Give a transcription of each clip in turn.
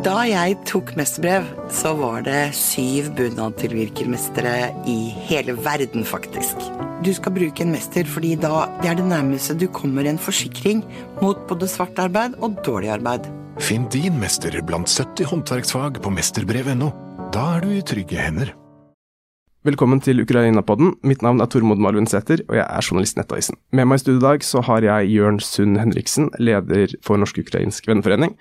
Da jeg tok mesterbrev, så var det syv bunadtilvirkermestere i hele verden, faktisk. Du skal bruke en mester fordi da det er det nærmeste du kommer en forsikring mot både svart arbeid og dårlig arbeid. Finn din mester blant 70 håndverksfag på mesterbrev.no. Da er du i trygge hender. Velkommen til Ukraina-podden. Mitt navn er Tormod Malvin-Sæther, og jeg er journalist i Nettavisen. Med meg i studio i dag så har jeg Jørn Sund Henriksen, leder for Norsk-ukrainsk venneforening.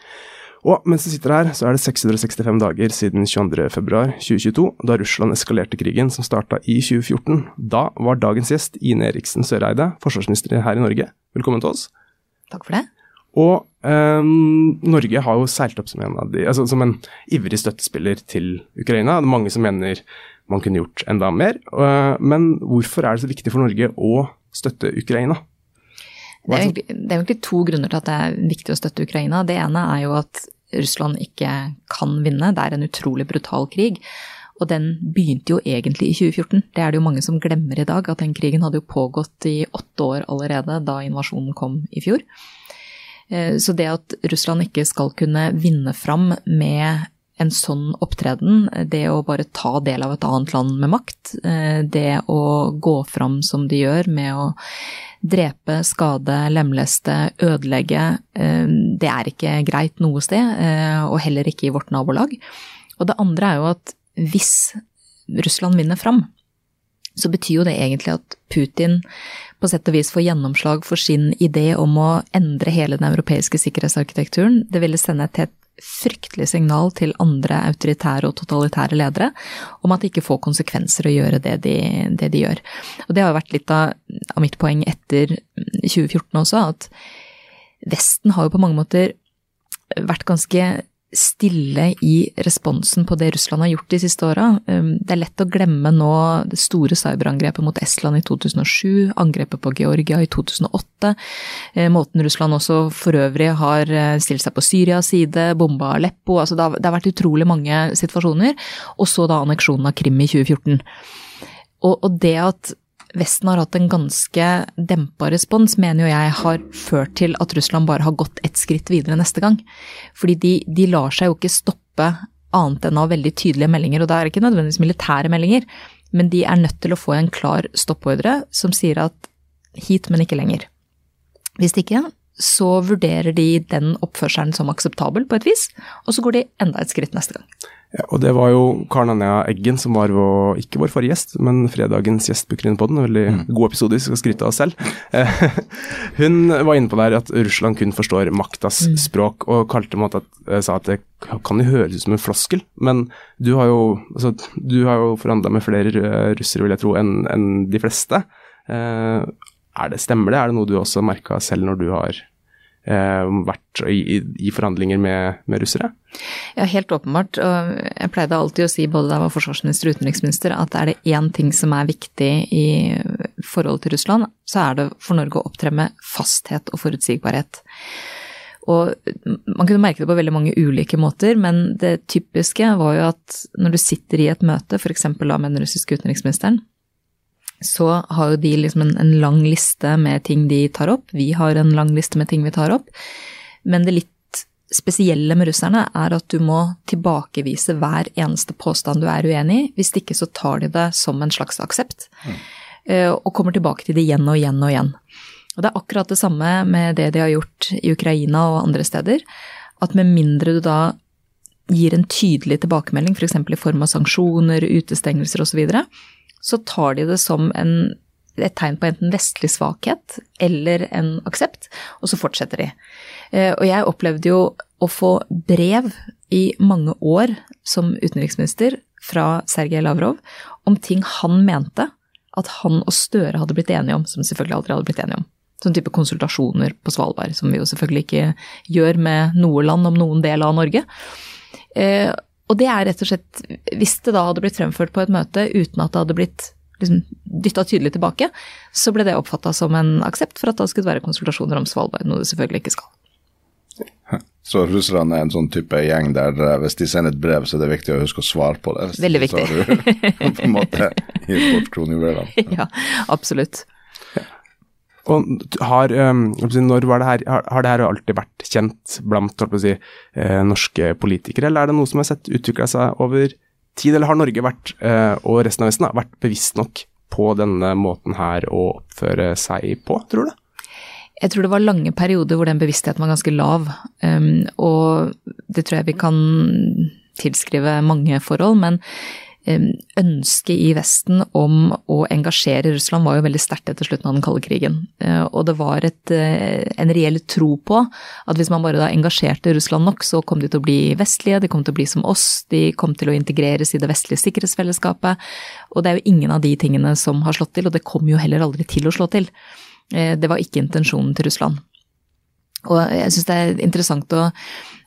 Og mens vi sitter her, så er det 665 dager siden 22.2.2022, da Russland eskalerte krigen som starta i 2014. Da var dagens gjest Ine Eriksen Søreide, forsvarsminister her i Norge. Velkommen til oss. Takk for det. Og eh, Norge har jo seilt opp som en, de, altså som en ivrig støttespiller til Ukraina. Det er mange som mener man kunne gjort enda mer. Eh, men hvorfor er det så viktig for Norge å støtte Ukraina? Det er, egentlig, det er, egentlig, to grunner til at det er viktig å støtte Ukraina. Det ene er jo at Russland ikke kan vinne. Det er en utrolig brutal krig. Og den begynte jo egentlig i 2014. Det er det jo mange som glemmer i dag, at den krigen hadde jo pågått i åtte år allerede da invasjonen kom i fjor. Eh, så det at Russland ikke skal kunne vinne fram med en sånn opptreden, det å bare ta del av et annet land med makt, eh, det å gå fram som de gjør med å drepe, skade, lemleste, ødelegge, eh, det er ikke greit noe sted, og heller ikke i vårt nabolag. Og det andre er jo at hvis Russland vinner fram, så betyr jo det egentlig at Putin på sett og vis får gjennomslag for sin idé om å endre hele den europeiske sikkerhetsarkitekturen. Det ville sende et helt fryktelig signal til andre autoritære og totalitære ledere om at det ikke får konsekvenser å gjøre det de, det de gjør. Og det har jo vært litt av, av mitt poeng etter 2014 også, at Vesten har jo på mange måter vært ganske stille i responsen på det Russland har gjort de siste åra. Um, det er lett å glemme nå det store cyberangrepet mot Estland i 2007, angrepet på Georgia i 2008, eh, måten Russland også for øvrig har eh, stilt seg på Syrias side, bomba Aleppo altså det har, det har vært utrolig mange situasjoner. Og så da anneksjonen av Krim i 2014. Og, og det at Vesten har hatt en ganske dempa respons, mener jo jeg har ført til at Russland bare har gått ett skritt videre neste gang. Fordi de, de lar seg jo ikke stoppe annet enn av veldig tydelige meldinger, og det er ikke nødvendigvis militære meldinger, men de er nødt til å få en klar stoppordre som sier at hit, men ikke lenger. Hvis ikke, så vurderer de den oppførselen som akseptabel på et vis, og så går de enda et skritt neste gang. Ja, og det var jo Karen Anja Eggen som var vår, ikke vår forrige gjest, men fredagens gjest på Ukraina-podden. Veldig mm. god episode, vi skal skryte av oss selv. Hun var inne på der at Russland kun forstår maktas mm. språk, og kalte måte at, eh, sa at det kan jo høres ut som en floskel, men du har jo, altså, du har jo forhandla med flere russere, vil jeg tro, enn en de fleste. Eh, er det, stemmer det? Er det noe du også merka selv når du har vært i, i forhandlinger med, med, russere? Ja, helt åpenbart. Og jeg pleide alltid å si både da jeg var forsvarsminister og utenriksminister at er det én ting som er viktig i forholdet til Russland, så er det for Norge å opptre med fasthet og forutsigbarhet. Og man kunne merke det på veldig mange ulike måter, men det typiske var jo at når du sitter i et møte, f.eks. da med den russiske utenriksministeren, så har jo de liksom en, en, lang liste med ting de tar opp. Vi har en lang liste med ting vi tar opp. Men det litt spesielle med russerne er at du må tilbakevise hver eneste påstand du er uenig i. Hvis ikke så tar de det som en slags aksept. Mm. Og kommer tilbake til det igjen og igjen og igjen. Og det er akkurat det samme med det de har gjort i Ukraina og andre steder. At med mindre du da gir en tydelig tilbakemelding, f.eks. For i form av sanksjoner, utestengelser osv., så, videre, så tar de det som en, et tegn på enten vestlig svakhet eller en aksept, og så fortsetter de. Eh, og jeg opplevde jo å få brev i mange år som utenriksminister fra Sergej Lavrov om ting han mente at han og Støre hadde blitt enige om, som selvfølgelig aldri hadde blitt enige om. Sånn type konsultasjoner på Svalbard, som vi jo selvfølgelig ikke gjør med noe land om noen del av Norge. Og det er rett og slett Hvis det da hadde blitt fremført på et møte uten at det hadde blitt liksom, dytta tydelig tilbake, så ble det oppfatta som en aksept for at det skulle være konsultasjoner om Svalbard, noe det selvfølgelig ikke skal. Så russerne er en sånn type gjeng der eh, hvis de sender et brev, så er det viktig å huske å svare på det. Veldig viktig. Så har du på en måte gitt bort kronjuvelene. Ja, absolutt. Og har, Når var det her, har det her alltid vært kjent blant si, norske politikere, eller er det noe som har sett utvikla seg over tid, eller har Norge vært, og resten av Vesten vært bevisst nok på denne måten her å oppføre seg på, tror du? Jeg tror det var lange perioder hvor den bevisstheten var ganske lav. Og det tror jeg vi kan tilskrive mange forhold, men ønsket i Vesten om å engasjere Russland var jo veldig sterkt etter slutten av den kalde krigen. Uh, og det var et, uh, en reell tro på at hvis man bare da engasjerte Russland nok, så kom de til å bli vestlige, de kom til å bli som oss, de kom til å integreres i det vestlige sikkerhetsfellesskapet. Og det er jo ingen av de tingene som har slått til, og det kom jo heller aldri til å slå til. Eh, det var ikke intensjonen til Russland. Og jeg syns det er interessant å,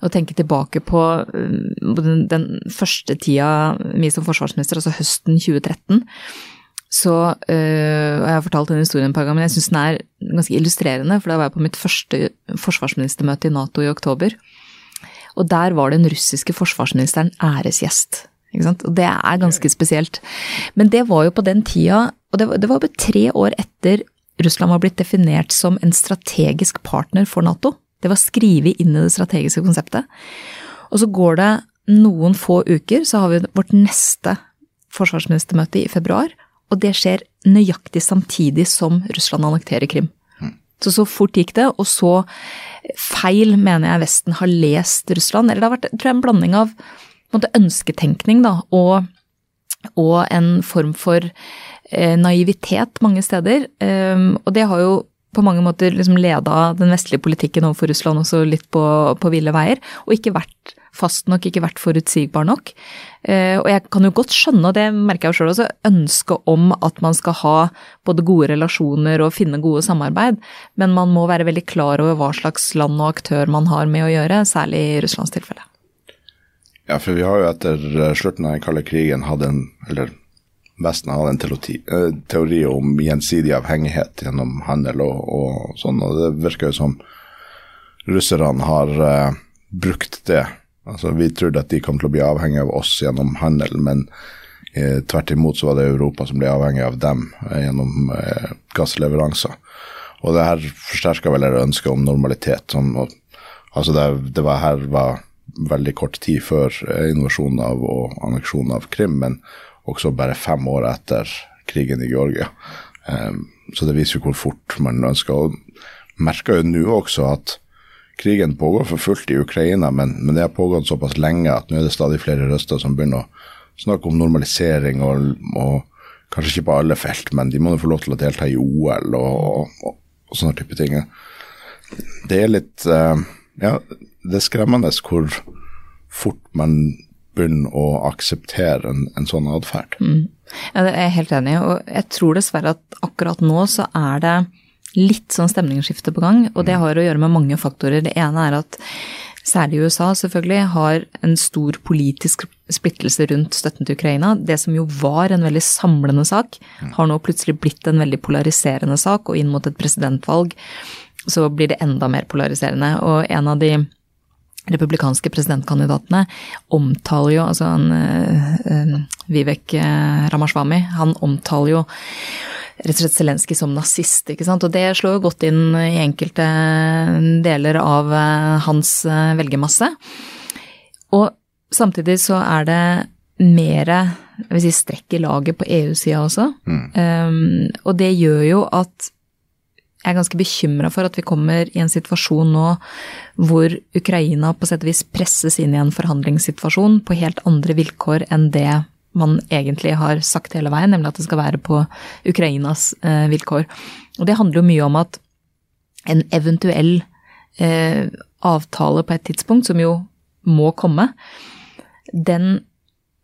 å, tenke tilbake på eh, den, den første tida mi som forsvarsminister, altså høsten 2013. Så øh, og Jeg har fortalt den historien et par ganger, men jeg syns den er ganske illustrerende. For da var jeg på mitt første forsvarsministermøte i Nato i oktober. Og der var den russiske forsvarsministeren æresgjest. Og det er ganske spesielt. Men det var jo på den tida, og det var, det var bare tre år etter Russland var blitt definert som en strategisk partner for Nato. Det var skrevet inn i det strategiske konseptet. Og så går det noen få uker, så har vi vårt neste forsvarsministermøte i februar. Og det skjer nøyaktig samtidig som Russland annekterer Krim. Så så fort gikk det, og så feil mener jeg Vesten har lest Russland. Eller det har vært tror jeg, en blanding av en måte, ønsketenkning da, og, og en form for naivitet mange steder. Ehm, og det har jo på mange måter liksom leda den vestlige politikken overfor Russland også litt på, på ville veier, og ikke vært fast nok, ikke vært forutsigbar nok. Eh, og jeg kan jo godt skjønne, og det merker jeg jo sjøl også, ønsket om at man skal ha både gode relasjoner og finne gode samarbeid, men man må være veldig klar over hva slags land og aktør man har med å gjøre, særlig i Russlands tilfelle. Ja, for vi har jo etter eh, slutten av den kalde krigen hatt en, eller Vesten har en teori, teori om gjensidig avhengighet gjennom handel og, og sånn, og det virker jo som russerne har uh, brukt det. Altså, Vi trodde at de kom til å bli avhengig av oss gjennom handel, men uh, tvert imot så var det Europa som ble avhengig av dem uh, gjennom gassleveranser. Og det her forsterka vel ønsket om normalitet. Som, og, altså det, det var her var veldig kort tid før invasjonen av og anneksjonen av Krim, men også bare fem år etter krigen i Georgia. Um, så det viser jo hvor fort man ønsker. Og merker jo nå også at krigen pågår for fullt i Ukraina, men, men, det har pågått såpass lenge at nå er det stadig flere røster som begynner å snakke om normalisering, og, og kanskje ikke på alle felt, men de må jo få lov til å delta i OL og, og, og sånne type ting. Det er litt uh, Ja, det er skremmende hvor fort man begynner å akseptere en, en sånn atferd. Mm. Ja, det er jeg helt enig i, og jeg tror dessverre at akkurat nå så er det litt sånn stemningsskifte på gang, og det mm. har å gjøre med mange faktorer. Det ene er at særlig USA selvfølgelig har en stor politisk splittelse rundt støtten til Ukraina. Det som jo var en veldig samlende sak, mm. har nå plutselig blitt en veldig polariserende sak, og inn mot et presidentvalg så blir det enda mer polariserende. Og en av de republikanske presidentkandidatene omtaler jo altså han, uh, Vivek uh, Ramaswamy, han omtaler jo rett og slett Zelenskyj som nazist, ikke sant. Og det slår jo godt inn i enkelte deler av hans velgermasse. Og samtidig så er det mer jeg vil si, strekk i laget på EU-sida også. Mm. Um, og det gjør jo at jeg er ganske bekymra for at vi kommer i en situasjon nå hvor Ukraina på sett og vis presses inn i en forhandlingssituasjon på helt andre vilkår enn det man egentlig har sagt hele veien, nemlig at det skal være på Ukrainas eh, vilkår. Og det handler jo mye om at en eventuell eh, avtale på et tidspunkt, som jo må komme, den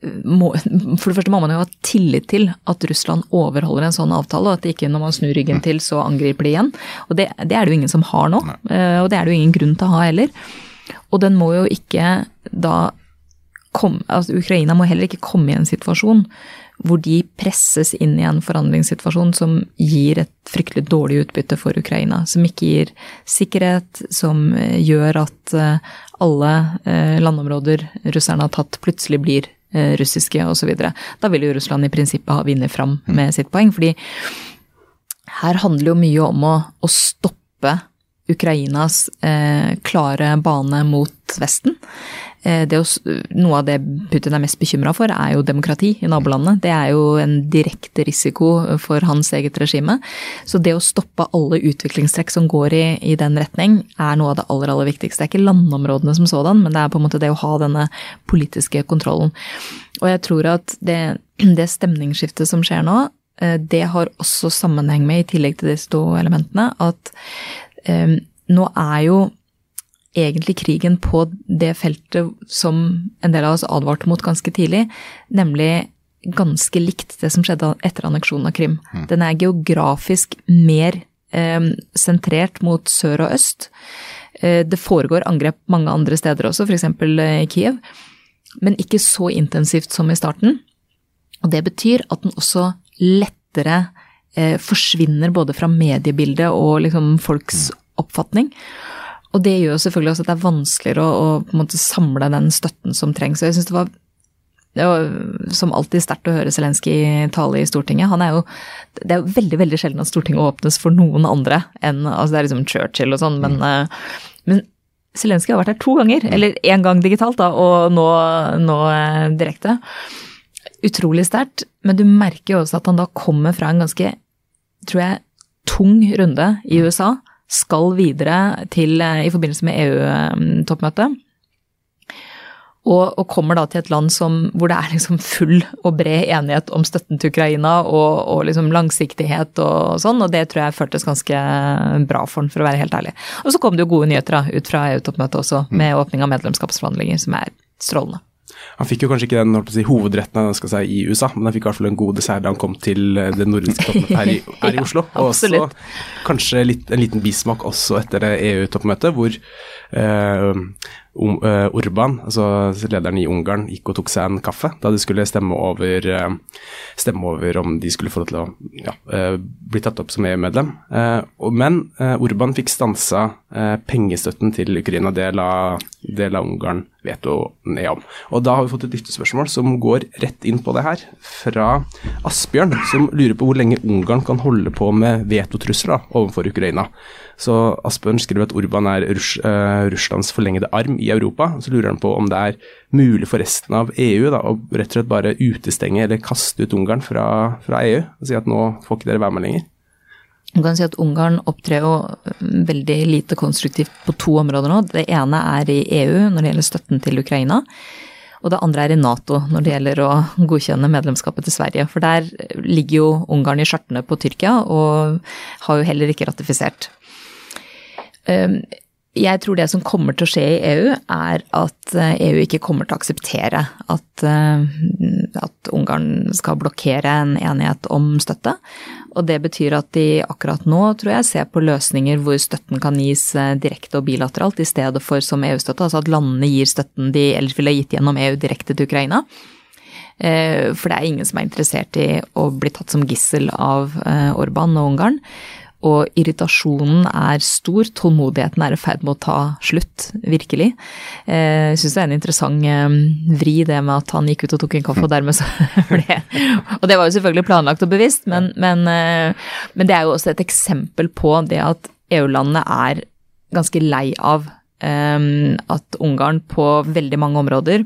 må, for det første må man jo ha tillit til at Russland overholder en sånn avtale, og at det ikke når man snur ryggen til, så angriper de igjen. Og det, det er det jo ingen som har nå, eh, og det er det jo ingen grunn til å ha heller. Og den må jo ikke da komme altså Ukraina må heller ikke komme i en situasjon hvor de presses inn i en forhandlingssituasjon som gir et fryktelig dårlig utbytte for Ukraina. Som ikke gir sikkerhet, som eh, gjør at eh, alle landområder russerne har tatt, plutselig blir russiske osv. Da vil jo Russland i prinsippet ha vunnet fram med sitt poeng. fordi her handler jo mye om å, å stoppe Ukrainas eh, klare bane mot Vesten. Eh, det noe av det Putin er mest bekymra for, er jo demokrati i nabolandet. Det er jo en direkte risiko for hans eget regime. Så det å stoppe alle utviklingstrekk som går i, i den retning, er noe av det aller, aller viktigste. Det er ikke landområdene som sådan, men det er på en måte det å ha denne politiske kontrollen. Og jeg tror at det, det stemningsskiftet som skjer nå, eh, det har også sammenheng med, i tillegg til disse to elementene, at nå er jo egentlig krigen på det feltet som en del av oss advarte mot ganske tidlig, nemlig ganske likt det som skjedde etter anneksjonen av Krim. Mm. Den er geografisk mer eh, sentrert mot sør og øst. Eh, det foregår angrep mange andre steder også, f.eks. i Kiev, men ikke så intensivt som i starten. Og det betyr at den også lettere eh, forsvinner både fra mediebildet og liksom folks oppfatning. Og det gjør selvfølgelig også at det er vanskeligere å, å samle den støtten som trengs. Og jeg synes det var det var som alltid sterkt å høre Zelenskyj tale i Stortinget. Han er jo, det er jo veldig veldig sjelden at Stortinget åpnes for noen andre enn altså Det er liksom Churchill og sånn, men, mm. Eh, men Zelenskyj har vært her to ganger. Mm. Eller én gang digitalt, da, og nå, nå eh, direkte. Utrolig sterkt. Men du merker jo også at han da kommer fra en ganske, tror jeg, tung runde i mm. USA skal videre til, eh, i forbindelse med EU-toppmøtet. Og, og, kommer da til et land som, hvor det er liksom full og bred enighet om støtten til Ukraina og, og liksom langsiktighet og sånn, og det tror jeg føltes ganske bra for den, for å være helt ærlig. Og så kom det jo gode nyheter da, ut fra EU-toppmøtet også, med åpning av medlemskapsforhandlinger, som er strålende. Han fikk jo kanskje ikke den si, hovedretten si, i USA, men han fikk i hvert fall en god dessert da han kom til eh, det nordiske toppmøtet her, i, her i Oslo. Og også kanskje litt, en liten bismak også etter det EU-toppmøtet, hvor eh, um, uh, Urban, altså lederen i Ungarn, gikk og tok seg en kaffe da de skulle stemme over, uh, stemme over om de skulle få lov til å ja, uh, bli tatt opp som EU-medlem. men Urban fikk stansa pengestøtten til Ukraina. Det la, det la Ungarn veto ned om. Og da har vi fått et lyttespørsmål som går rett inn på det her, fra Asbjørn, som lurer på hvor lenge Ungarn kan holde på med vetotrusler overfor Ukraina. Så Asbjørn skriver at Urban er Russ, uh, Russlands forlengede arm i Europa. Så lurer han på om det er mulig for resten av EU da, å rett og slett bare utestenge eller kaste ut Ungarn fra, fra EU. Og si at nå får ikke dere være med lenger. Du kan si at Ungarn opptrer jo veldig lite konstruktivt på to områder nå. Det ene er i EU når det gjelder støtten til Ukraina. Og det andre er i Nato når det gjelder å godkjenne medlemskapet til Sverige. For der ligger jo Ungarn i skjørtene på Tyrkia og har jo heller ikke ratifisert. Ehm, jeg tror det som kommer til å skje i EU, er at EU eh, e ikke kommer til å akseptere at, eh, at, Ungarn skal blokkere en enighet om støtte. Og det betyr at de akkurat nå, tror jeg, ser på løsninger hvor støtten kan gis eh, direkte og bilateralt, i stedet for som EU-støtte. Altså at landene gir støtten de ellers ville gitt gjennom EU direkte til Ukraina. For det er ingen som er interessert i å bli tatt som gissel av Orban og Ungarn. Og irritasjonen er stor, tålmodigheten er i ferd med å ta slutt, virkelig. Eh, jeg syns det er en interessant eh, vri, det med at han gikk ut og tok en kaffe, og dermed så ble Og det var jo selvfølgelig planlagt og bevisst, men, men, eh, men det er jo også et eksempel på det at EU-landene er ganske lei av at Ungarn på veldig mange områder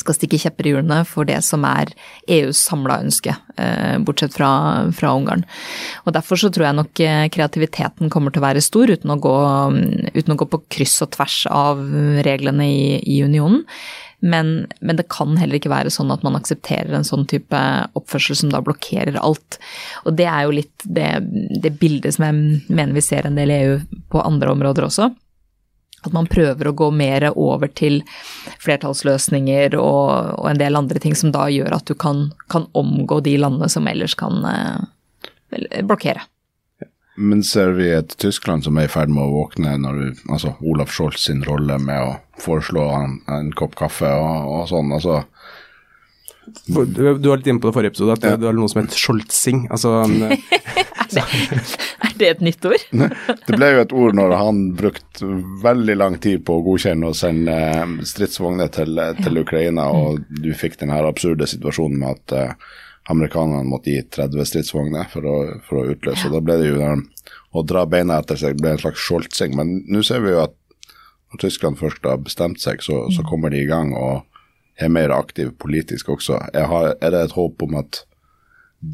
skal stikke kjepper i hjulene for det som er EUs samla ønske, eh, bortsett fra, fra, Ungarn. Og Derfor så tror jeg nok eh, kreativiteten kommer til å være stor, uten å gå, uten å gå på kryss og tvers av reglene i, i unionen. Men, men, det kan heller ikke være sånn at man aksepterer en sånn type oppførsel som da blokkerer alt. Og det er jo litt det, det bildet som jeg mener vi ser en del i EU på andre områder også at man prøver å gå mer over til flertallsløsninger og, og, en del andre ting som da gjør at du kan, kan omgå de landene som ellers kan eh, blokkere. Men ser vi et Tyskland som er i ferd med å våkne når du, altså Olaf Scholz sin rolle med å foreslå en, en kopp kaffe og, og sånn, altså du, du var litt inne på det forrige episode, at ja. det var noe som heter scholzing. Altså, er, det, et nytt ord? det ble jo et ord når han brukte veldig lang tid på å godkjenne og sende stridsvogner til, til Ukraina, og du fikk den her absurde situasjonen med at uh, amerikanerne måtte gi 30 stridsvogner for å, for å utløse. Ja. Da ble det jo der, å dra beina etter seg ble en slags skjoldsing. Men nå ser vi jo at når Tyskland først har bestemt seg, så, så mm. kommer de i gang og er mer aktive politisk også. Har, er det et håp om at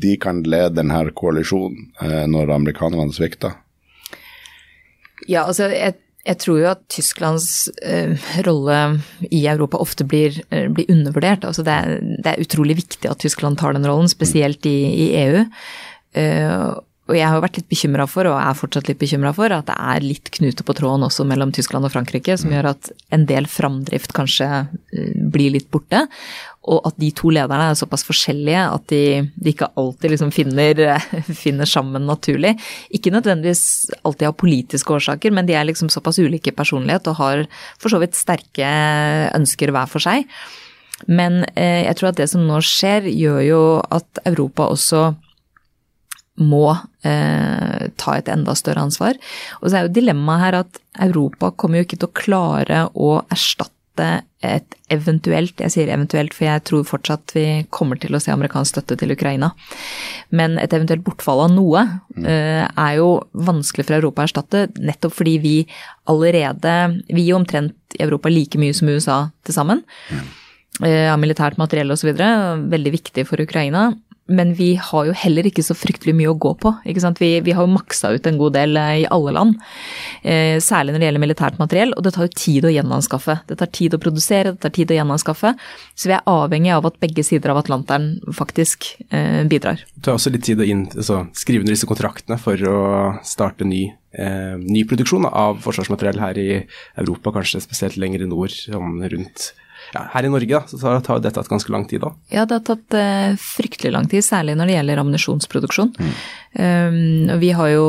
de kan lede denne koalisjonen eh, når amerikanerne svikter? Ja, altså jeg, jeg, tror jo at Tysklands eh, rolle i Europa ofte blir, eh, blir undervurdert. Altså det, er, det, er, utrolig viktig at Tyskland tar den rollen, spesielt i, i EU. Uh, og jeg har vært litt bekymra for, og er fortsatt litt bekymra for, at det er litt knute på tråden også mellom Tyskland og Frankrike, som mm. gjør at en del framdrift kanskje eh, blir litt borte. Og at de to lederne er såpass forskjellige at de, de ikke alltid liksom finner, finner, sammen naturlig. Ikke nødvendigvis alltid av politiske årsaker, men de er liksom såpass ulike personlighet og har for så vidt sterke ønsker hver for seg. Men eh, jeg tror at det som nå skjer, gjør jo at Europa også må eh, ta et enda større ansvar. Og så er jo dilemmaet her at Europa kommer jo ikke til å klare å erstatte et eventuelt, jeg sier eventuelt for jeg tror fortsatt vi kommer til å se amerikansk støtte til Ukraina, men et eventuelt bortfall av noe mm. eh, er jo vanskelig for Europa å erstatte, nettopp fordi vi allerede Vi gir omtrent i Europa like mye som USA til sammen. Av Eh, av militært materiell osv. Veldig viktig for Ukraina men vi har jo heller ikke så fryktelig mye å gå på. ikke? Vi, vi har jo maksa ut en god del eh, i alle land. Eh, særlig når det gjelder militært materiell, og det tar jo tid å gjenanskaffe. Det tar tid å produsere, det tar tid å gjenanskaffe. Så vi er avhengig av at begge sider av Atlanteren faktisk eh, bidrar. Det tar også litt tid å inn, altså, skrive under disse kontraktene for å starte ny, eh, ny produksjon av forsvarsmateriell her i Europa, kanskje spesielt lenger nord, sånn rundt ja, her i Norge da, så tar dette tatt ganske lang tid da. Ja, det har tatt eh, fryktelig lang tid, særlig når det gjelder ammunisjonsproduksjon. Mm. Um, vi har jo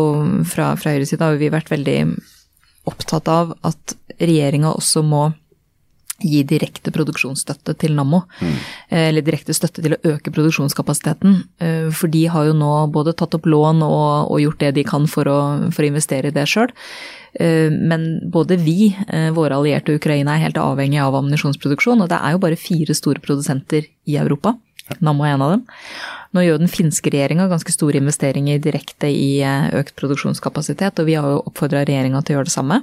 fra, fra Høyres side har vi vært veldig opptatt av at regjeringa også må gi direkte produksjonsstøtte til Nammo. Mm. Eh, eller direkte støtte til å øke produksjonskapasiteten. Eh, for de har jo nå både tatt opp lån og, og gjort det de kan for å, for å investere i det sjøl. Eh, men både vi, våre allierte og Ukraina er helt avhengig av ammunisjonsproduksjon. Og det er jo bare fire store produsenter i Europa. Nammo er en av dem. Nå gjør den finske regjeringa ganske store investeringer direkte i økt produksjonskapasitet, og vi har jo oppfordra regjeringa til å gjøre det samme.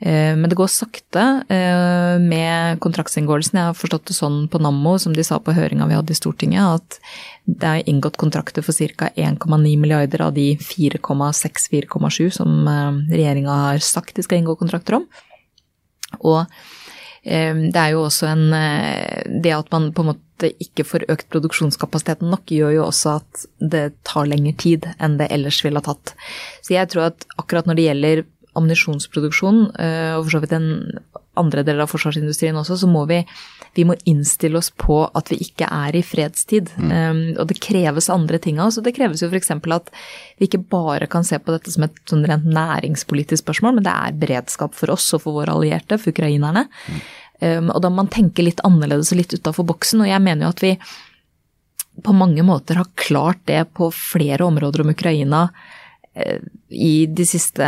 Eh, men det går sakte eh, med kontraktsinngåelsen. Jeg har forstått det sånn på Nammo, som de sa på høringa vi hadde i Stortinget, at det er inngått kontrakter for ca. 1,9 milliarder av de 4,6-4,7 som eh, regjeringa har sagt de skal inngå kontrakter om. Og det er jo også en Det at man på en måte ikke får økt produksjonskapasiteten nok, gjør jo også at det tar lengre tid enn det ellers ville ha tatt. Så jeg tror at akkurat når det gjelder ammunisjonsproduksjon, eh, og for så vidt den andre deler av forsvarsindustrien også, så må vi, vi må innstille oss på at vi ikke er i fredstid. Mm. Um, og det kreves andre ting av oss. Og det kreves jo f.eks. at vi ikke bare kan se på dette som et sånn rent næringspolitisk spørsmål, men det er beredskap for oss og for våre allierte, for ukrainerne. Mm. Um, og da må man tenke litt annerledes og litt utafor boksen. Og jeg mener jo at vi på mange måter har klart det på flere områder om Ukraina i de siste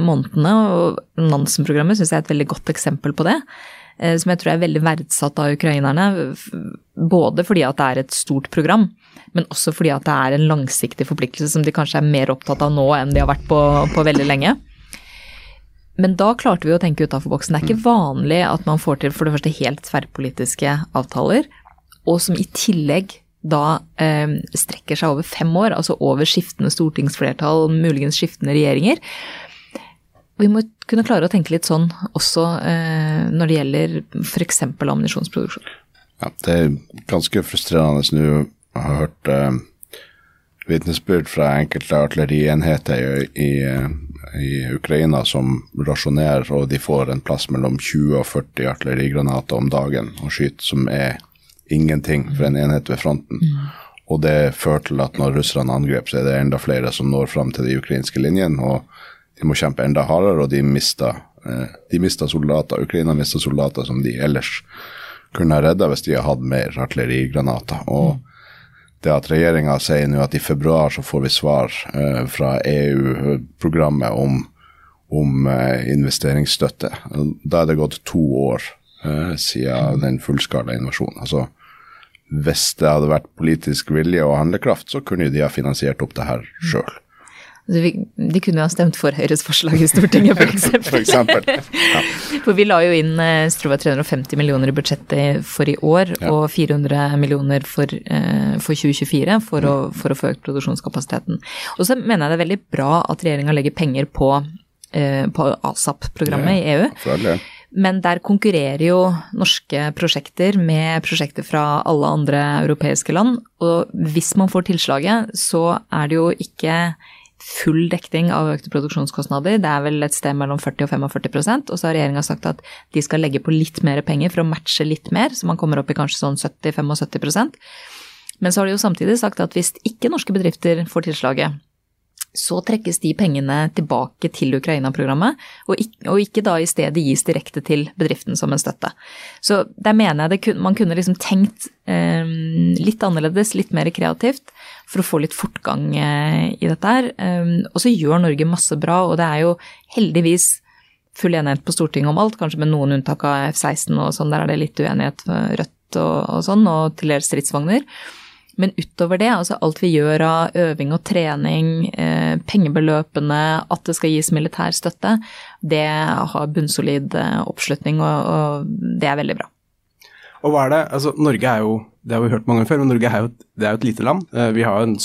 månedene. Og Nansen-programmet syns jeg er et veldig godt eksempel på det. Eh, som jeg tror er veldig verdsatt av ukrainerne. Både fordi at det er et stort program, men også fordi at det er en langsiktig forpliktelse som de kanskje er mer opptatt av nå enn de har vært på, på veldig lenge. Men da klarte vi å tenke utafor boksen. Det er ikke vanlig at man får til for det første helt tverrpolitiske avtaler, og som i tillegg da eh, strekker seg over fem år, altså over skiftende stortingsflertall, muligens skiftende regjeringer. Vi må kunne klare å tenke litt sånn også eh, når det gjelder f.eks. ammunisjonsproduksjon. Ja, det er ganske frustrerende nå. Jeg har hørt eh, vitnesbyrd fra enkelte artillerienheter i, i, i, Ukraina som rasjonerer, og de får en plass mellom 20 og 40 artillerigranater om dagen og skyte, som er ingenting for en enhet ved fronten. Mm. Og det fører til at når russerne angrep, så er det enda flere som når fram til de ukrainske linjene. Og de må kjempe enda hardere, og de mister, eh, de mista soldater. Ukraina mister soldater som de ellers kunne ha redda hvis de hadde hatt mer artillerigranater. Og det at regjeringa sier nå at i februar så får vi svar eh, fra EU-programmet om, om eh, investeringsstøtte. Da er det gått to år eh, siden den fullskala invasjonen. Altså, hvis det hadde vært politisk vilje og handlekraft, så kunne de ha finansiert opp det her sjøl. Altså, de kunne jo ha stemt for Høyres forslag i Stortinget, f.eks. For, For eksempel. Ja. for vi la jo inn jeg tror det var 350 millioner i budsjettet for i år, Ja. og 400 millioner for, eh, for 2024 for å, for å få økt produksjonskapasiteten. Og så mener jeg det er veldig bra at regjeringa legger penger på, eh, på ASAP-programmet i EU. Men der konkurrerer jo norske prosjekter med prosjekter fra alle andre europeiske land. Og hvis man får tilslaget, så er det jo ikke full dekning av økte produksjonskostnader. Det er vel et sted mellom 40 og 45% og så har regjeringa sagt at de skal legge på litt mer penger for å matche litt mer, så man kommer opp i kanskje sånn 70-75 Men så har de jo samtidig sagt at hvis ikke norske bedrifter får tilslaget, så trekkes de pengene tilbake til Ukraina-programmet, og, ikke- da i stedet gis direkte til bedriften som en støtte. Så der mener jeg det man kunne liksom tenkt eh, litt annerledes, litt mer kreativt, for å få litt fortgang eh, i dette her. Eh, og så gjør Norge masse bra, og det er jo heldigvis full enighet på Stortinget om alt, kanskje med noen unntak av F-16 og sånn, der er det litt uenighet Rødt og, og sånn, og til dels stridsvogner. Men utover det, altså alt vi gjør av øving og trening, eh, pengebeløpene, at det skal gis militær støtte, det har bunnsolid eh, oppslutning, og, og det er veldig bra. Og hva er det, altså Norge er jo, det har vi hørt mange ganger før, men Norge er jo et, det er jo et lite land. Eh, Vi har jo en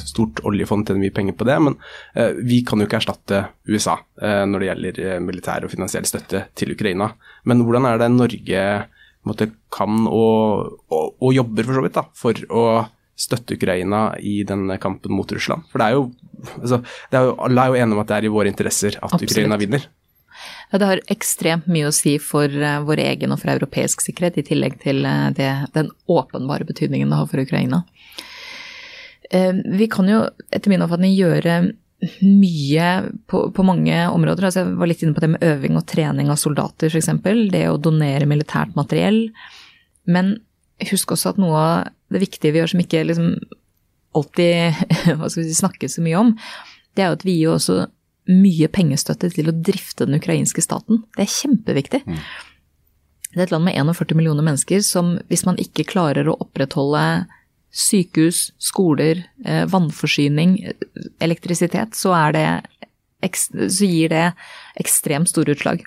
stort oljefond, tjener mye penger på det, men eh, vi kan jo ikke erstatte USA når det gjelder militær og finansiell støtte til Ukraina. Men hvordan er det Norge måte, kan og, og, og jobber for så vidt da, for å støtte Ukraina i denne kampen mot Russland? For det er jo, altså, det er jo alle er jo enige om at det er i våre interesser at Absolutt. Ukraina vinner. Ja, det har ekstremt mye å si for eh, vår egen og for europeisk sikkerhet, i tillegg til eh, det, den åpenbare betydningen det har for Ukraina. Eh, Vi kan jo etter min oppfatning gjøre mye på, på mange områder. Altså jeg var litt inne på det med øving og trening av soldater, f.eks. Det å donere militært materiell. Men husk også at noe av det viktige vi gjør som ikke liksom alltid si, snakkes så mye om, det er jo at vi gir også mye pengestøtte til å drifte den ukrainske staten. Det er kjempeviktig. Det er et land med 41 millioner mennesker som, hvis man ikke klarer å opprettholde sykehus, skoler, eh, vannforsyning, elektrisitet, så, så gir det ekstremt store utslag.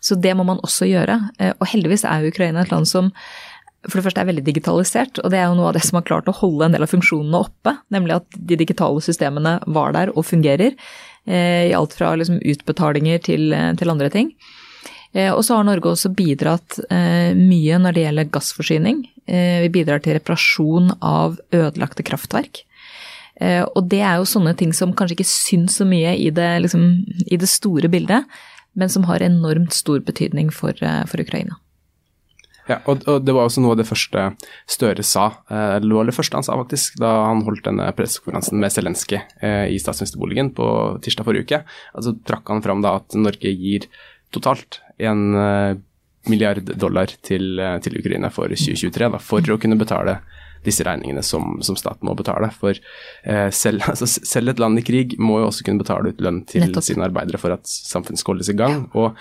Så det må man også gjøre. Eh, Og heldigvis er jo Ukraina et land som for det første er veldig digitalisert, og det er jo noe av det som har klart å holde en del av funksjonene oppe. Nemlig at de digitale systemene var der og fungerer. eh, I alt fra liksom utbetalinger til, til andre ting. Og så har Norge også bidratt mye når det gjelder gassforsyning. Eh, Vi bidrar til reparasjon av ødelagte kraftverk. Eh, Og det er jo sånne ting som kanskje ikke syns så mye i det, liksom, i det store bildet, men som har enormt stor betydning for, eh, for Ukraina. Ja, og, og det var også noe av det første Støre sa, det det første han sa faktisk, da han holdt denne pressekonferansen med Zelenskyj i statsministerboligen på tirsdag forrige uke. Altså trakk han fram da at Norge gir totalt en milliard dollar til, eh, til Ukraina for 2023, da, for å kunne betale disse regningene som, som staten må betale. For eh, selv, altså, selv et land i krig må jo også kunne betale ut lønn til Nettopp. sine arbeidere for at samfunnet skal holdes i gang. og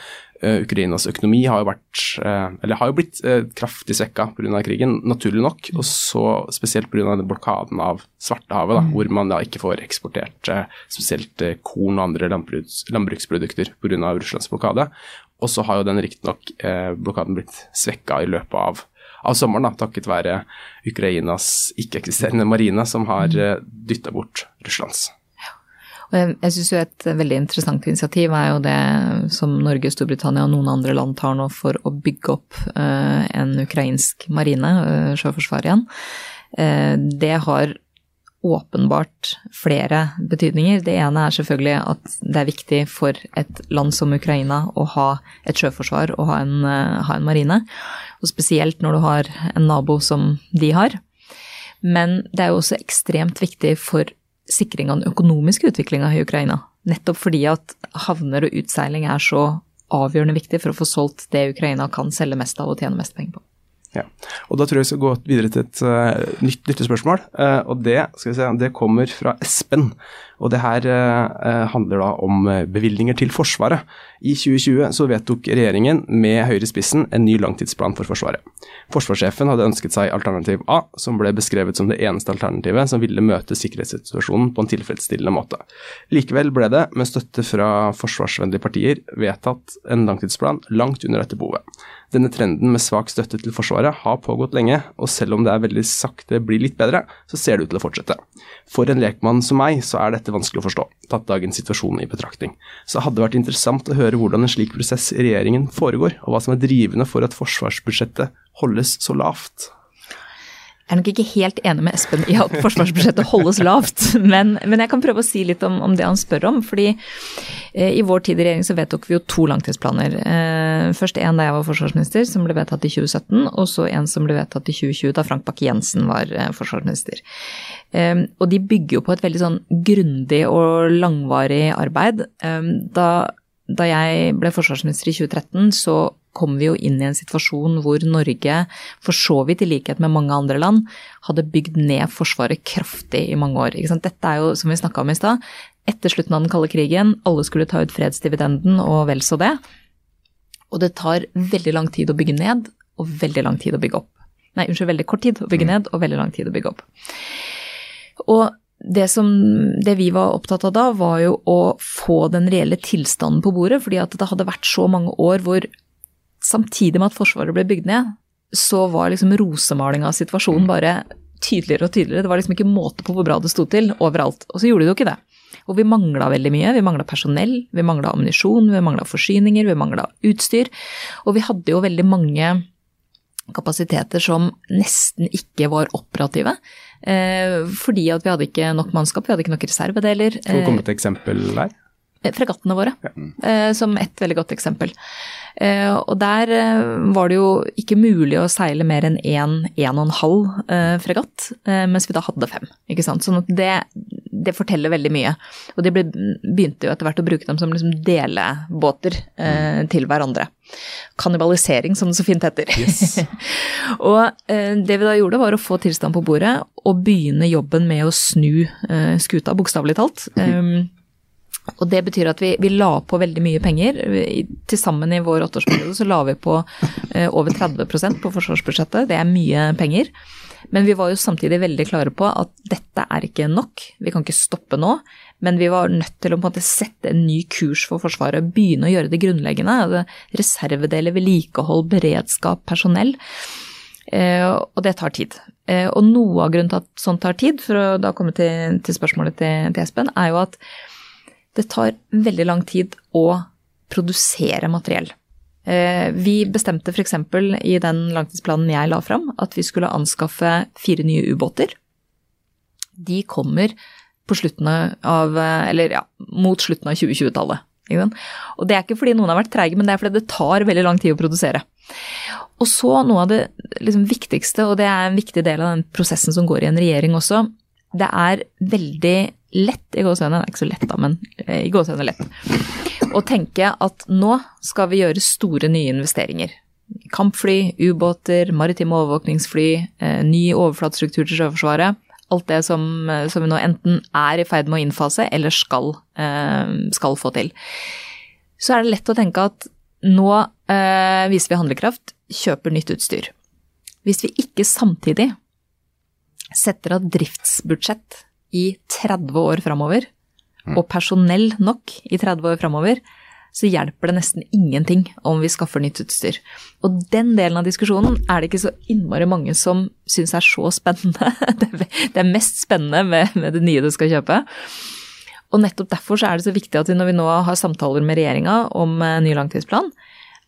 eh, Ukrainas økonomi har jo vært, eh, eller har jo blitt eh, kraftig svekka pga. krigen, naturlig nok. Og så spesielt pga. blokaden av Svartehavet, da, hvor man da ikke får eksportert eh, spesielt korn og andre landbruks, landbruksprodukter pga. Russlands blokade. Og så har jo den riktignok eh, blokaden blitt svekka i løpet av av sommeren, da, takket være Ukrainas ikke-eksisterende marine, som har eh, dytta bort Russlands. Og jeg, jeg syns jo et veldig interessant initiativ er jo det som Norge, Storbritannia og noen andre land tar nå for å bygge opp eh, en ukrainsk marine, eh, sjøforsvar igjen. Eh, det har åpenbart flere betydninger. Det ene er selvfølgelig at det er viktig for et land som Ukraina å ha et sjøforsvar og ha en, eh, ha en marine. Og spesielt når du har en nabo som de har. Men det er jo også ekstremt viktig for sikring av den økonomiske utviklinga i Ukraina. Nettopp fordi at havner og utseiling er så avgjørende viktig for å få solgt det Ukraina kan selge mest av og tjene mest penger på. Ja. Og Da tror jeg vi skal gå videre til et uh, nytt lyttespørsmål. Uh, og det, skal vi se, det kommer fra Espen. Og det her eh, handler da om eh, bevilgninger til Forsvaret. I 2020 så vedtok regjeringen med Høyre i spissen en ny langtidsplan for Forsvaret. Forsvarssjefen hadde ønsket seg alternativ A, som ble beskrevet som det eneste alternativet som ville møte sikkerhetssituasjonen på en tilfredsstillende måte. Likevel ble det, med støtte fra forsvarsvennlige partier, vedtatt en langtidsplan langt under dette behovet. Denne trenden med svak støtte til Forsvaret har pågått lenge, og selv om det er veldig sakte blir litt bedre, så ser det ut til å fortsette. For en lekmann som meg, så er dette vanskelig å forstå, tatt dagens situasjon i betraktning. Så det hadde vært interessant å høre hvordan en slik prosess i regjeringen foregår, og hva som er drivende for at forsvarsbudsjettet holdes så lavt. Jeg er nok ikke helt enig med Espen i at forsvarsbudsjettet holdes lavt, men, men jeg kan prøve å si litt om, om det han spør om. fordi eh, i vår tid i regjering så vedtok vi jo to langtidsplaner. Eh, først en da jeg var forsvarsminister, som ble vedtatt i 2017, og så en som ble vedtatt i 2020 da Frank Bakke-Jensen var eh, forsvarsminister. Eh, og de bygger jo på et veldig sånn grundig og langvarig arbeid. Eh, da, da jeg ble forsvarsminister i 2013, så kom vi jo inn i en situasjon hvor Norge, for så vidt i likhet med mange andre land, hadde bygd ned Forsvaret kraftig i mange år. Dette er jo, som vi snakka om i stad, etter slutten av den kalde krigen, alle skulle ta ut fredsdividenden og vel så det. Og det tar veldig lang tid å bygge ned, og veldig lang tid å bygge opp. Nei, unnskyld, veldig kort tid å bygge ned, og veldig lang tid å bygge opp. Og det, som, det vi var opptatt av da, var jo å få den reelle tilstanden på bordet. fordi at det hadde vært så mange år hvor samtidig med at Forsvaret ble bygd ned, så var liksom rosemalinga av situasjonen mm. bare tydeligere og tydeligere. Det var liksom ikke måte på hvor bra det sto til overalt. Og så gjorde det jo ikke det. Og vi mangla veldig mye. Vi mangla personell, vi mangla ammunisjon, vi mangla forsyninger, vi mangla utstyr. Og vi hadde jo veldig mange kapasiteter som nesten ikke var operative. Eh, fordi at vi hadde ikke nok mannskap, vi hadde ikke nok reservedeler. Kan du komme til et eksempel der? Eh, fregattene våre, ja. Eh, som ett veldig godt eksempel. Eh, og der var det jo ikke mulig å seile mer enn én, én og en halv fregatt, mens vi da hadde fem. ikke sant? Sånn at det, det forteller veldig mye. Og de ble, begynte jo etter hvert å bruke dem som liksom delebåter eh, til hverandre. Kannibalisering, som det så fint heter. Yes. og det vi da gjorde, var å få tilstand på bordet og begynne jobben med å snu skuta, bokstavelig talt. Mm. Og det betyr at vi, vi, la på veldig mye penger. Til sammen i vår åtteårsperiode så la vi på eh, over 30% på forsvarsbudsjettet. Det er mye penger. Men vi var jo samtidig veldig klare på at dette er ikke nok. Vi kan ikke stoppe nå. Men vi var nødt til å på en måte sette en ny kurs for Forsvaret. Begynne å gjøre det grunnleggende. Reservedeler, vedlikehold, beredskap, personell. Eh, og det tar tid. Eh, og noe av grunnen til at sånt tar tid, for å da komme til, til spørsmålet til, til Espen, er jo at det tar veldig lang tid å produsere materiell. Eh, vi bestemte f.eks. i den langtidsplanen jeg la fram, at vi skulle anskaffe fire nye ubåter. De kommer på av, eller ja, mot slutten av 2020-tallet. Og det er ikke fordi noen har vært treige, men det er fordi det tar veldig lang tid å produsere. Og så noe av det liksom, viktigste, og det er en viktig del av den prosessen som går i en regjering også, det er veldig lett i gåsehudene, det er ikke så lett da, men eh, i gåsehudene lett, å tenke at nå skal vi gjøre store nye investeringer. Kampfly, ubåter, maritime overvåkningsfly, eh, ny overflatestruktur til Sjøforsvaret. Alt det som, eh, som, vi nå enten er i ferd med å innfase eller skal, skal få til. Så er det lett å tenke at nå viser vi handlekraft, kjøper nytt utstyr. Hvis vi ikke samtidig setter av driftsbudsjett i 30 år framover, og personell nok i 30 år framover, så hjelper det nesten ingenting om vi skaffer nytt utstyr. Og den delen av diskusjonen er det ikke så innmari mange som syns er så spennende. Det er mest spennende med, det nye du skal kjøpe. Og nettopp derfor så er det så viktig at når vi nå har samtaler med regjeringa om eh, ny langtidsplan,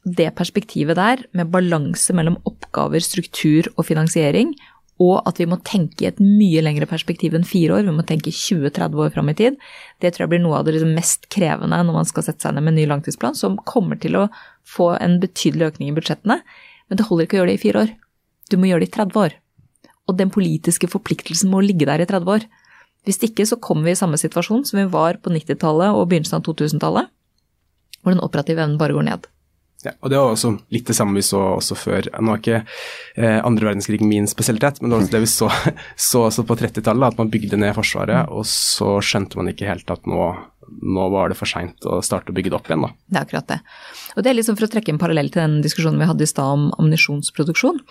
det perspektivet der, med balanse mellom oppgaver, struktur og finansiering, og at vi må tenke i et mye lengre perspektiv enn fire år. Vi må tenke 20-30 år fram i tid. Det tror jeg blir noe av det liksom mest krevende når man skal sette seg ned med en ny langtidsplan, som kommer til å få en betydelig økning i budsjettene. Men det holder ikke å gjøre det i fire år. Du må gjøre det i 30 år. Og den politiske forpliktelsen må ligge der i 30 år. Hvis ikke så kommer vi i samme situasjon som vi var på 90-tallet og begynnelsen av 2000-tallet, hvor den operative evnen bare går ned. Ja, og Det var også litt det samme vi så også før. Nå er ikke eh, andre verdenskrig min spesialitet, men det var også det vi så, så også på 30-tallet, at man bygde ned Forsvaret, og så skjønte man ikke helt at nå, nå var det for seint å starte å bygge det opp igjen. da. Det er akkurat det. Og det er liksom for å trekke en parallell til den diskusjonen vi hadde i stad om ammunisjonsproduksjon.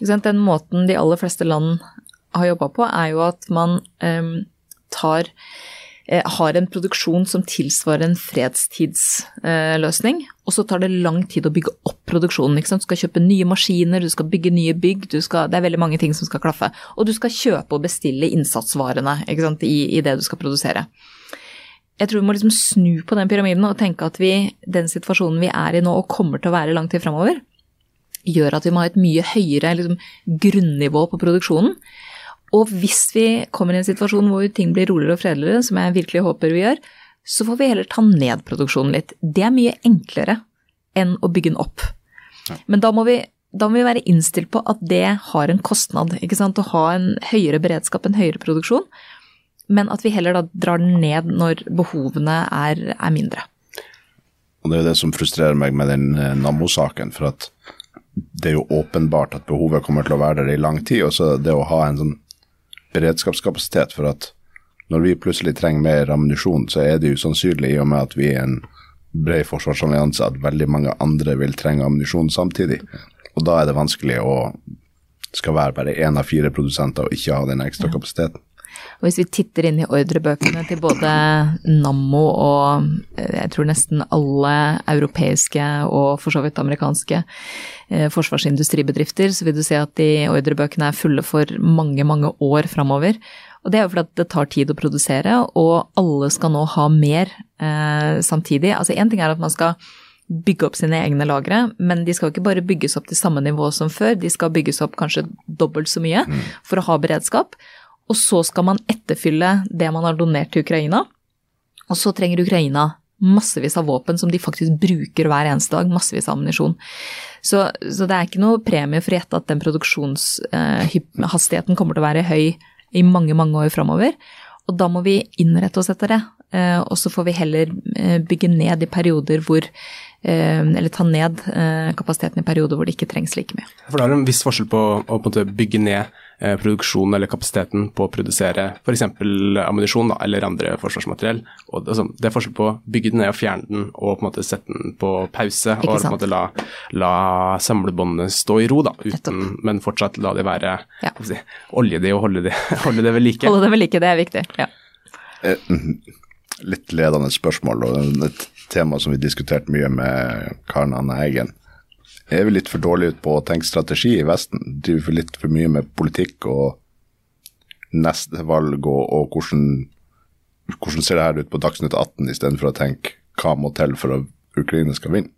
Den måten de aller fleste land har jobba på, er jo at man um, tar Eh, har en produksjon som tilsvarer en fredstidsløsning. og så tar det lang tid å bygge opp produksjonen. Du skal kjøpe nye maskiner, du skal bygge nye bygg. Skal, det er veldig mange ting som skal klaffe. Og du skal kjøpe og bestille innsatsvarene i, i, det du skal produsere. Jeg tror vi må liksom snu på den pyramiden og tenke at vi, den situasjonen vi er i nå og kommer til å være lang tid framover, gjør at vi må ha et mye høyere liksom, grunnivå på produksjonen. Og hvis vi kommer i en situasjon hvor ting blir roligere og fredeligere, som jeg virkelig håper vi gjør, så får vi heller ta ned produksjonen litt. Det er mye enklere enn å bygge den opp. Ja. Men da må, vi, da må vi være innstilt på at det har en kostnad. ikke sant? Å ha en høyere beredskap, en høyere produksjon. Men at vi heller da drar den ned når behovene er, er mindre. Og Det er jo det som frustrerer meg med den eh, Nammo-saken. For at det er jo åpenbart at behovet kommer til å være der i lang tid. Og så det å ha en sånn beredskapskapasitet for at når vi plutselig trenger mer ammunisjon, så er det usannsynlig i og med at vi er en bred forsvarsallianse at veldig mange andre vil trenge ammunisjon samtidig. Og da er det vanskelig å skal være bare én av fire produsenter og ikke ha den ekstra kapasiteten. Og hvis vi titter inn i ordrebøkene til både Nammo og eh, jeg tror nesten alle europeiske og for så vidt amerikanske eh, forsvarsindustribedrifter, så vil du se at de ordrebøkene er fulle for mange, mange år framover. Og det er jo fordi det tar tid å produsere, og alle skal nå ha mer eh, samtidig. Altså én ting er at man skal bygge opp sine egne lagre, men de skal ikke bare bygges opp til samme nivå som før, de skal bygges opp kanskje dobbelt så mye mm. for å ha beredskap. Og så skal man etterfylle det man har donert til Ukraina. Og så trenger Ukraina massevis av våpen som de faktisk bruker hver eneste dag. Massevis av ammunisjon. Så, så, det er ikke noe premie for å gjette at den produksjonshastigheten eh, kommer til å være høy i mange, mange år framover. Og da må vi innrette oss etter det. Eh, og så får vi heller eh, bygge ned i perioder hvor eller ta ned kapasiteten i perioder hvor det ikke trengs like mye. For Det er en viss forskjell på å bygge ned produksjonen eller kapasiteten på å produsere f.eks. ammunisjon eller andre forsvarsmateriell. Og, altså, det er forskjell på å bygge den ned og fjerne den og på en måte sette den på pause. og på en måte la, la samlebåndene stå i ro, da, uten, men fortsatt la det være ja. si, olje det og holde det, holde det ved like. Holde det ved like, det er viktig. ja. Litt ledende spørsmål. og et tema som vi diskuterte mye med Karen Anne Eggen. Er vi litt for dårlige på å tenke strategi i Vesten? Driver litt for mye med politikk og neste valg og, og hvordan, hvordan, ser det her ut på Dagsnytt 18, istedenfor å tenke hva må til for at Ukraina skal vinne?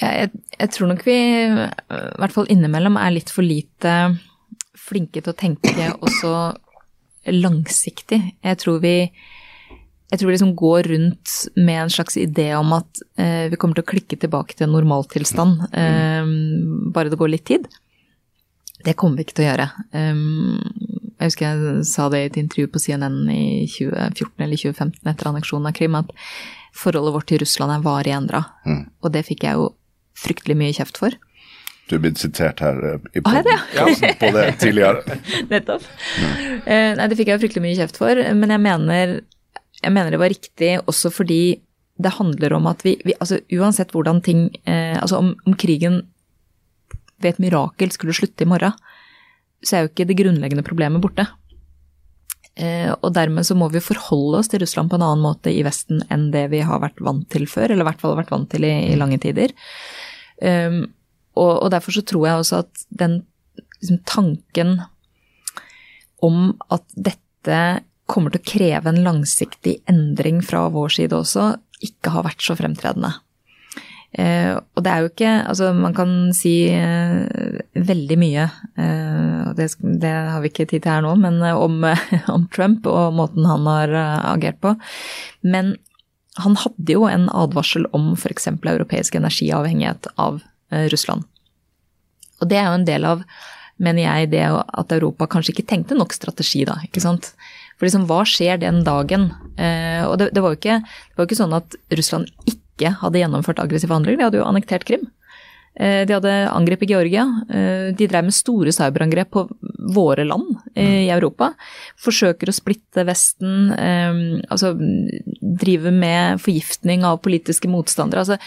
Jeg, jeg, tror nok vi, i hvert fall innimellom, er litt for lite flinke til å tenke også langsiktig. Jeg tror vi jeg tror vi liksom går rundt med en slags idé om at eh, vi kommer til å klikke tilbake til en normaltilstand, eh, bare det går litt tid. Det kommer vi ikke til å gjøre. Um, jeg husker jeg sa det i et intervju på CNN i 2014 eller 2015 etter anneksjonen av Krim, at forholdet vårt til Russland er varig endra. Mm. Og det fikk jeg jo fryktelig mye kjeft for. Du er blitt sitert her eh, i podden, ah, ja, på det tidligere. Nettopp. Mm. Uh, nei, det fikk jeg jo fryktelig mye kjeft for, men jeg mener jeg mener det var riktig også fordi det handler om at vi, vi altså Uansett hvordan ting eh, Altså om, om, krigen ved et mirakel skulle slutte i morgen, så er jo ikke det grunnleggende problemet borte. Eh, og dermed så må vi forholde oss til Russland på en annen måte i Vesten enn det vi har vært vant til før, eller i hvert fall vært vant til i, i lange tider. Um, og, og, derfor så tror jeg også at den liksom, tanken om at dette kommer til å kreve en langsiktig endring fra vår side også, ikke har vært så fremtredende. Eh, og det er jo ikke Altså, man kan si eh, veldig mye, eh, og det, det, har vi ikke tid til her nå, men eh, om, om, Trump og måten han har eh, agert på. Men han hadde jo en advarsel om f.eks. europeisk energiavhengighet av eh, Russland. Og det er jo en del av, mener jeg, det at Europa kanskje ikke tenkte nok strategi da, ikke sant. For liksom, hva skjer den dagen? Eh, og det, det, var ikke, det, var ikke, sånn at Russland ikke ikke hadde gjennomført aggressive handlinger, de hadde jo annektert Krim. Eh, de hadde angrepet Georgia. Eh, de drev med store cyberangrep på våre land i Europa. Forsøker å splitte Vesten. Altså driver med forgiftning av politiske motstandere. Altså,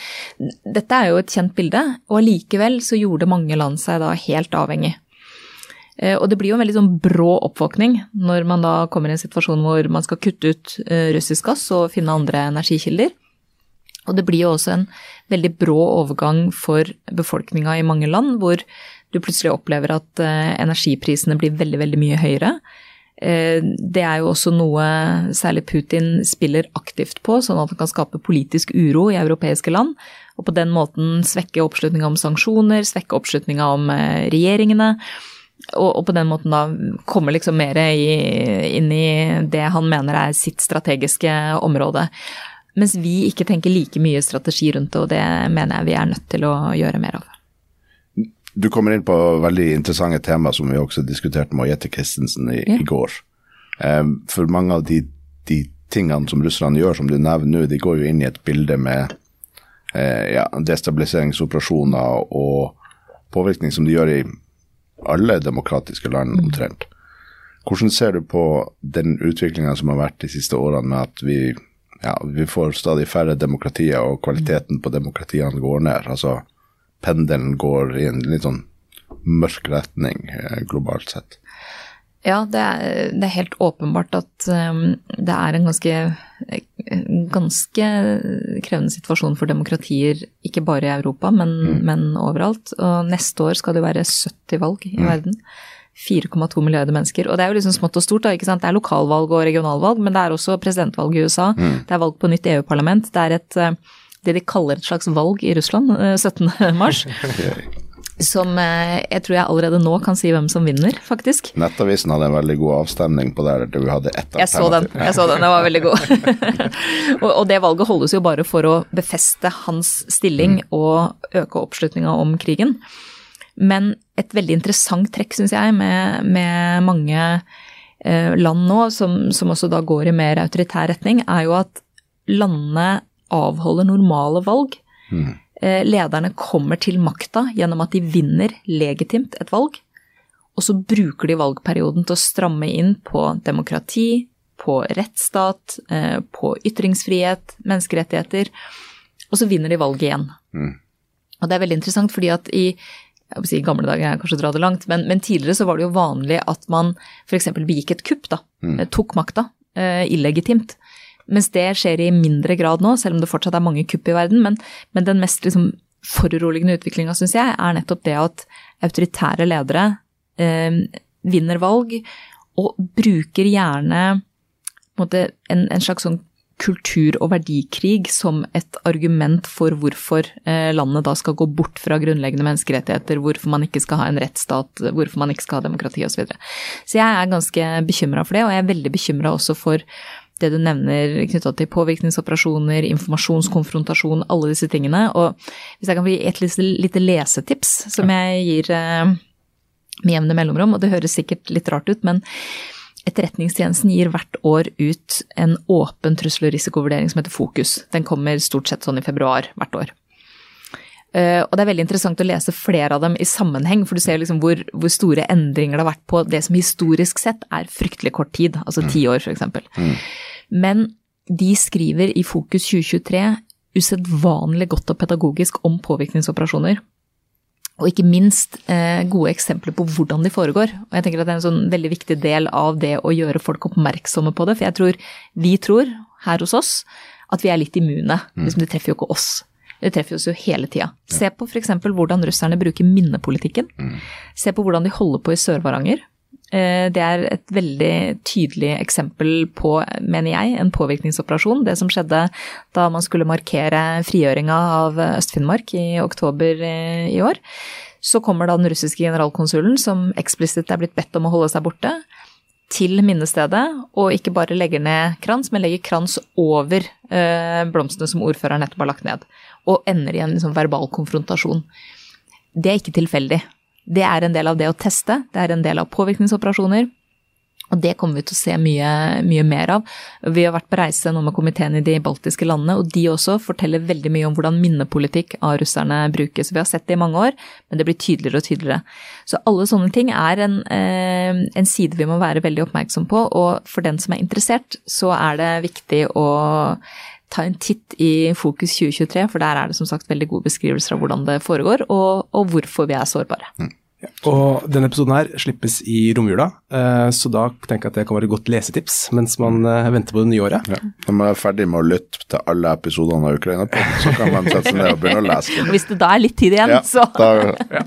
dette er jo et kjent bilde, og allikevel så gjorde mange land seg da helt avhengig. Og det blir jo en veldig sånn brå oppvåkning når man da kommer i en situasjon hvor man skal kutte ut russisk gass og finne andre energikilder. Og det blir jo også en veldig brå overgang for befolkninga i mange land, hvor du plutselig opplever at eh, energiprisene blir veldig, veldig mye høyere. Eh, det er jo også noe særlig Putin spiller aktivt på, sånn at han kan skape politisk uro i europeiske land. Og på den måten svekke oppslutninga om sanksjoner, svekke oppslutninga om eh, regjeringene. Og, og, på den måten da kommer liksom mer i, inn i det han mener er sitt strategiske område. Mens vi ikke tenker like mye strategi rundt det, og det mener jeg vi er nødt til å gjøre mer av. Du kommer inn på veldig interessante tema som vi også diskuterte med Jette Christensen i, ja. i går. Um, for mange av de, de, tingene som Russland gjør, som du nevner nå, de går jo inn i et bilde med uh, ja, destabiliseringsoperasjoner og påvirkning som de gjør i alle demokratiske land mm. omtrent. Hvordan ser du på den utviklinga som har vært de siste årene med at vi ja, vi får stadig færre demokratier, og kvaliteten på demokratiene går ned. Altså pendelen går i en litt sånn mørk retning eh, globalt sett. Ja, det er, det er helt åpenbart at um, det er en ganske, ganske krevende situasjon for demokratier, ikke bare i Europa, men, mm. men overalt. Og neste år skal det jo være 70 valg i mm. verden. 4,2 milliarder mennesker. Og det er jo liksom smått og stort. da, ikke sant? Det er lokalvalg og regionalvalg, men det er også presidentvalg i USA. Mm. Det er valg på nytt EU-parlament. Det er et, det de kaller et slags valg i Russland 17. Eh, mars. Som eh, jeg tror jeg allerede nå kan si hvem som vinner, faktisk. Nettavisen hadde en veldig god avstemning på det der du hadde ett alternativ. Jeg så den, jeg så den, den var veldig god. og, og, det valget holdes jo bare for å befeste hans stilling mm. og øke oppslutninga om krigen. Men et veldig interessant trekk, syns jeg, med, med mange eh, land nå, som, som, også da går i mer autoritær retning, er jo at landene avholder normale valg. Mm. Eh, lederne kommer til makta gjennom at de vinner legitimt et valg. Og så bruker de valgperioden til å stramme inn på demokrati, på rettsstat, eh, på ytringsfrihet, menneskerettigheter. Og så vinner de valget igjen. Mm. Og det er veldig interessant, fordi at i jeg si, gamle dager jeg kanskje dra det langt, men, men, tidligere så var det jo vanlig at man f.eks. begikk et kupp, da. Mm. Eh, tok makta. Eh, illegitimt. Mens det skjer i mindre grad nå, selv om det fortsatt er mange kupp i verden. Men, men den mest liksom, foruroligende utviklinga, syns jeg, er nettopp det at autoritære ledere eh, vinner valg og bruker gjerne en, en, en slags sånn kultur- og verdikrig som et argument for hvorfor eh, landet da skal gå bort fra grunnleggende menneskerettigheter, hvorfor man ikke skal ha en rettsstat, hvorfor man ikke skal ha demokrati osv. Så, videre. så jeg er ganske bekymra for det, og jeg er veldig bekymra også for det du nevner knytta til påvirkningsoperasjoner, informasjonskonfrontasjon, alle disse tingene. Og hvis jeg kan gi et lite lesetips som jeg gir eh, med jevne mellomrom, og det høres sikkert litt rart ut, men Etterretningstjenesten gir hvert år ut en åpen trussel- og risikovurdering som heter Fokus. Den kommer stort sett sånn i februar hvert år. Uh, og det er veldig interessant å lese flere av dem i sammenheng, for du ser liksom hvor, hvor, store endringer det har vært på det som historisk sett er fryktelig kort tid, altså ti mm. år f.eks. Mm. Men de skriver i Fokus 2023 usedvanlig godt og pedagogisk om påvirkningsoperasjoner. Og ikke minst eh, gode eksempler på hvordan de foregår. Og jeg tenker at det er en sånn veldig viktig del av det å gjøre folk oppmerksomme på det. For jeg tror, vi tror her hos oss at vi er litt immune. Mm. Liksom, det treffer jo ikke oss. Det treffer oss jo hele tida. Se på f.eks. hvordan russerne bruker minnepolitikken. Mm. Se på hvordan de holder på i Sør-Varanger. Eh, det er et veldig tydelig eksempel på, mener jeg, en påvirkningsoperasjon. Det som skjedde da man skulle markere frigjøringa av Øst-Finnmark i oktober eh, i år. Så kommer da den russiske generalkonsulen, som eksplisitt er blitt bedt om å holde seg borte, til minnestedet, og ikke bare legger ned krans, men legger krans over eh, blomstene som ordføreren nettopp har lagt ned. Og ender i en liksom, verbal konfrontasjon. Det er ikke tilfeldig. Det er en del av det å teste, det er en del av påvirkningsoperasjoner. Og det kommer vi til å se mye, mye, mer av. Vi har vært på reise nå med komiteen i de baltiske landene, og de også forteller veldig mye om hvordan minnepolitikk av russerne brukes. Vi har sett det i mange år, men det blir tydeligere og tydeligere. Så alle sånne ting er en, eh, en side vi må være veldig oppmerksom på, og for den som er interessert, så er det viktig å ta en titt i Fokus 2023, for der er det som sagt veldig gode beskrivelser av hvordan det foregår, og, og hvorfor vi er sårbare. Mm. Og denne episoden her slippes i romjula, eh, så da tenker jeg at det kan være et godt lesetips mens man eh, venter på det nye året. Ja. Når man er ferdig med å lytte til alle episodene av Ukraina, så kan man sette seg ned og begynne å lese. Hvis det da er litt tid igjen, ja, så da, ja.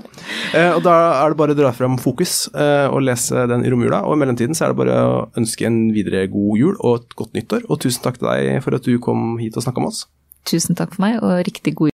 Eh, og da er det bare å dra frem Fokus og lese den i romjula, og i mellomtiden så er det bare å ønske en videre god jul og et godt nyttår, og tusen takk til deg for at du kom hit og snakka med oss. Tusen takk for meg, og riktig god jul.